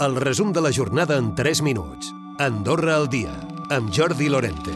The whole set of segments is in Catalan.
El resum de la jornada en 3 minuts. Andorra al dia, amb Jordi Lorente.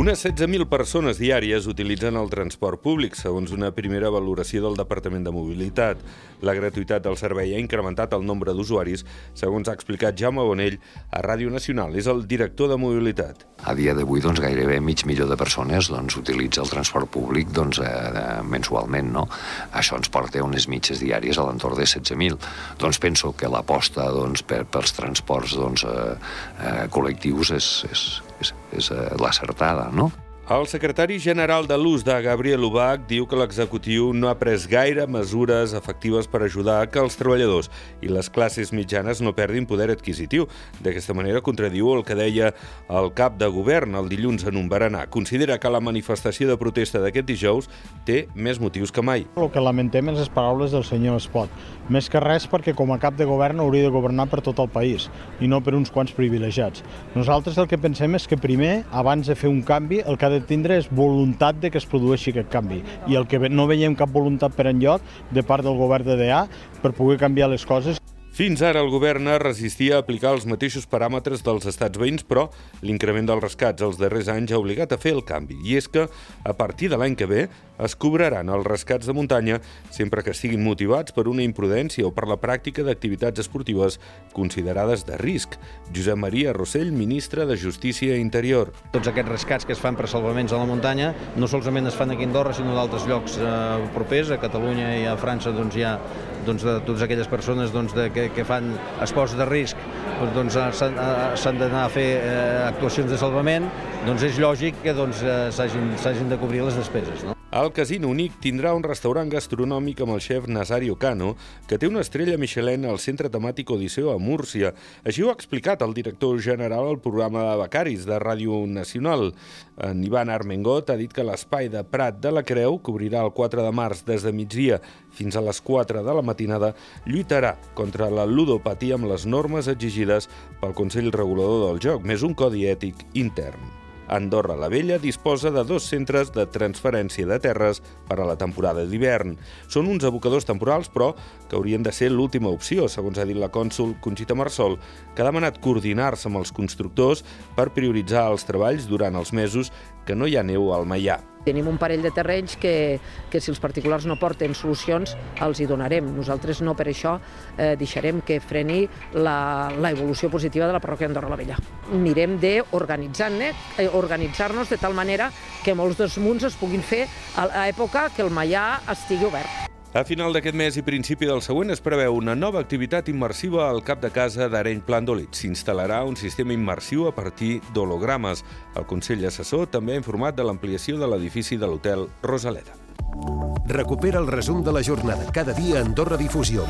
Unes 16.000 persones diàries utilitzen el transport públic, segons una primera valoració del Departament de Mobilitat. La gratuïtat del servei ha incrementat el nombre d'usuaris, segons ha explicat Jaume Bonell a Ràdio Nacional. És el director de Mobilitat. A dia d'avui, doncs, gairebé mig milió de persones doncs, utilitza el transport públic doncs, eh, mensualment. No? Això ens porta unes mitges diàries a l'entorn de 16.000. Doncs penso que l'aposta doncs, per, pels transports doncs, eh, eh, col·lectius és, és, és, és eh, l'acertada, no? El secretari general de l'ús de Gabriel Ubach diu que l'executiu no ha pres gaire mesures efectives per ajudar que els treballadors i les classes mitjanes no perdin poder adquisitiu. D'aquesta manera contradiu el que deia el cap de govern el dilluns en un berenar. Considera que la manifestació de protesta d'aquest dijous té més motius que mai. El que lamentem és les paraules del senyor Espot. Més que res perquè com a cap de govern hauria de governar per tot el país i no per uns quants privilegiats. Nosaltres el que pensem és que primer, abans de fer un canvi, el que ha de tindre és voluntat de que es produeixi aquest canvi. I el que no veiem cap voluntat per enlloc de part del govern de DA per poder canviar les coses. Fins ara el govern es resistia a aplicar els mateixos paràmetres dels estats veïns, però l'increment dels rescats els darrers anys ha obligat a fer el canvi. I és que, a partir de l'any que ve, es cobraran els rescats de muntanya sempre que estiguin motivats per una imprudència o per la pràctica d'activitats esportives considerades de risc. Josep Maria Rossell, ministre de Justícia i Interior. Tots aquests rescats que es fan per salvaments a la muntanya no solament es fan aquí a Andorra, sinó d'altres llocs eh, propers, a Catalunya i a França doncs, hi ha doncs, de totes aquelles persones doncs, de, que, que fan esports de risc doncs, s'han d'anar a fer eh, actuacions de salvament, doncs és lògic que doncs, s'hagin de cobrir les despeses. No? El Casino Unic tindrà un restaurant gastronòmic amb el xef Nazario Cano, que té una estrella Michelin al centre temàtic Odisseu a Múrcia. Així ho ha explicat el director general al programa de Becaris de Ràdio Nacional. En Ivan Armengot ha dit que l'espai de Prat de la Creu, que obrirà el 4 de març des de migdia fins a les 4 de la matinada, lluitarà contra la ludopatia amb les normes exigides pel Consell Regulador del Joc, més un codi ètic intern. Andorra la Vella disposa de dos centres de transferència de terres per a la temporada d'hivern. Són uns abocadors temporals, però que haurien de ser l'última opció, segons ha dit la cònsul Conxita Marsol, que ha demanat coordinar-se amb els constructors per prioritzar els treballs durant els mesos que no hi ha neu al Maià. Tenim un parell de terrenys que, que si els particulars no porten solucions els hi donarem. Nosaltres no per això eh, deixarem que freni l'evolució positiva de la parròquia Andorra la Vella. Mirem d'organitzar-nos eh, organitzar de tal manera que molts dels munts es puguin fer a l'època que el Maià estigui obert. A final d'aquest mes i principi del següent es preveu una nova activitat immersiva al cap de casa d'Areny Plandolit. S'instal·larà un sistema immersiu a partir d'hologrames. El Consell Assessor també ha informat de l'ampliació de l'edifici de l'hotel Rosaleda. Recupera el resum de la jornada cada dia a Andorra Difusió.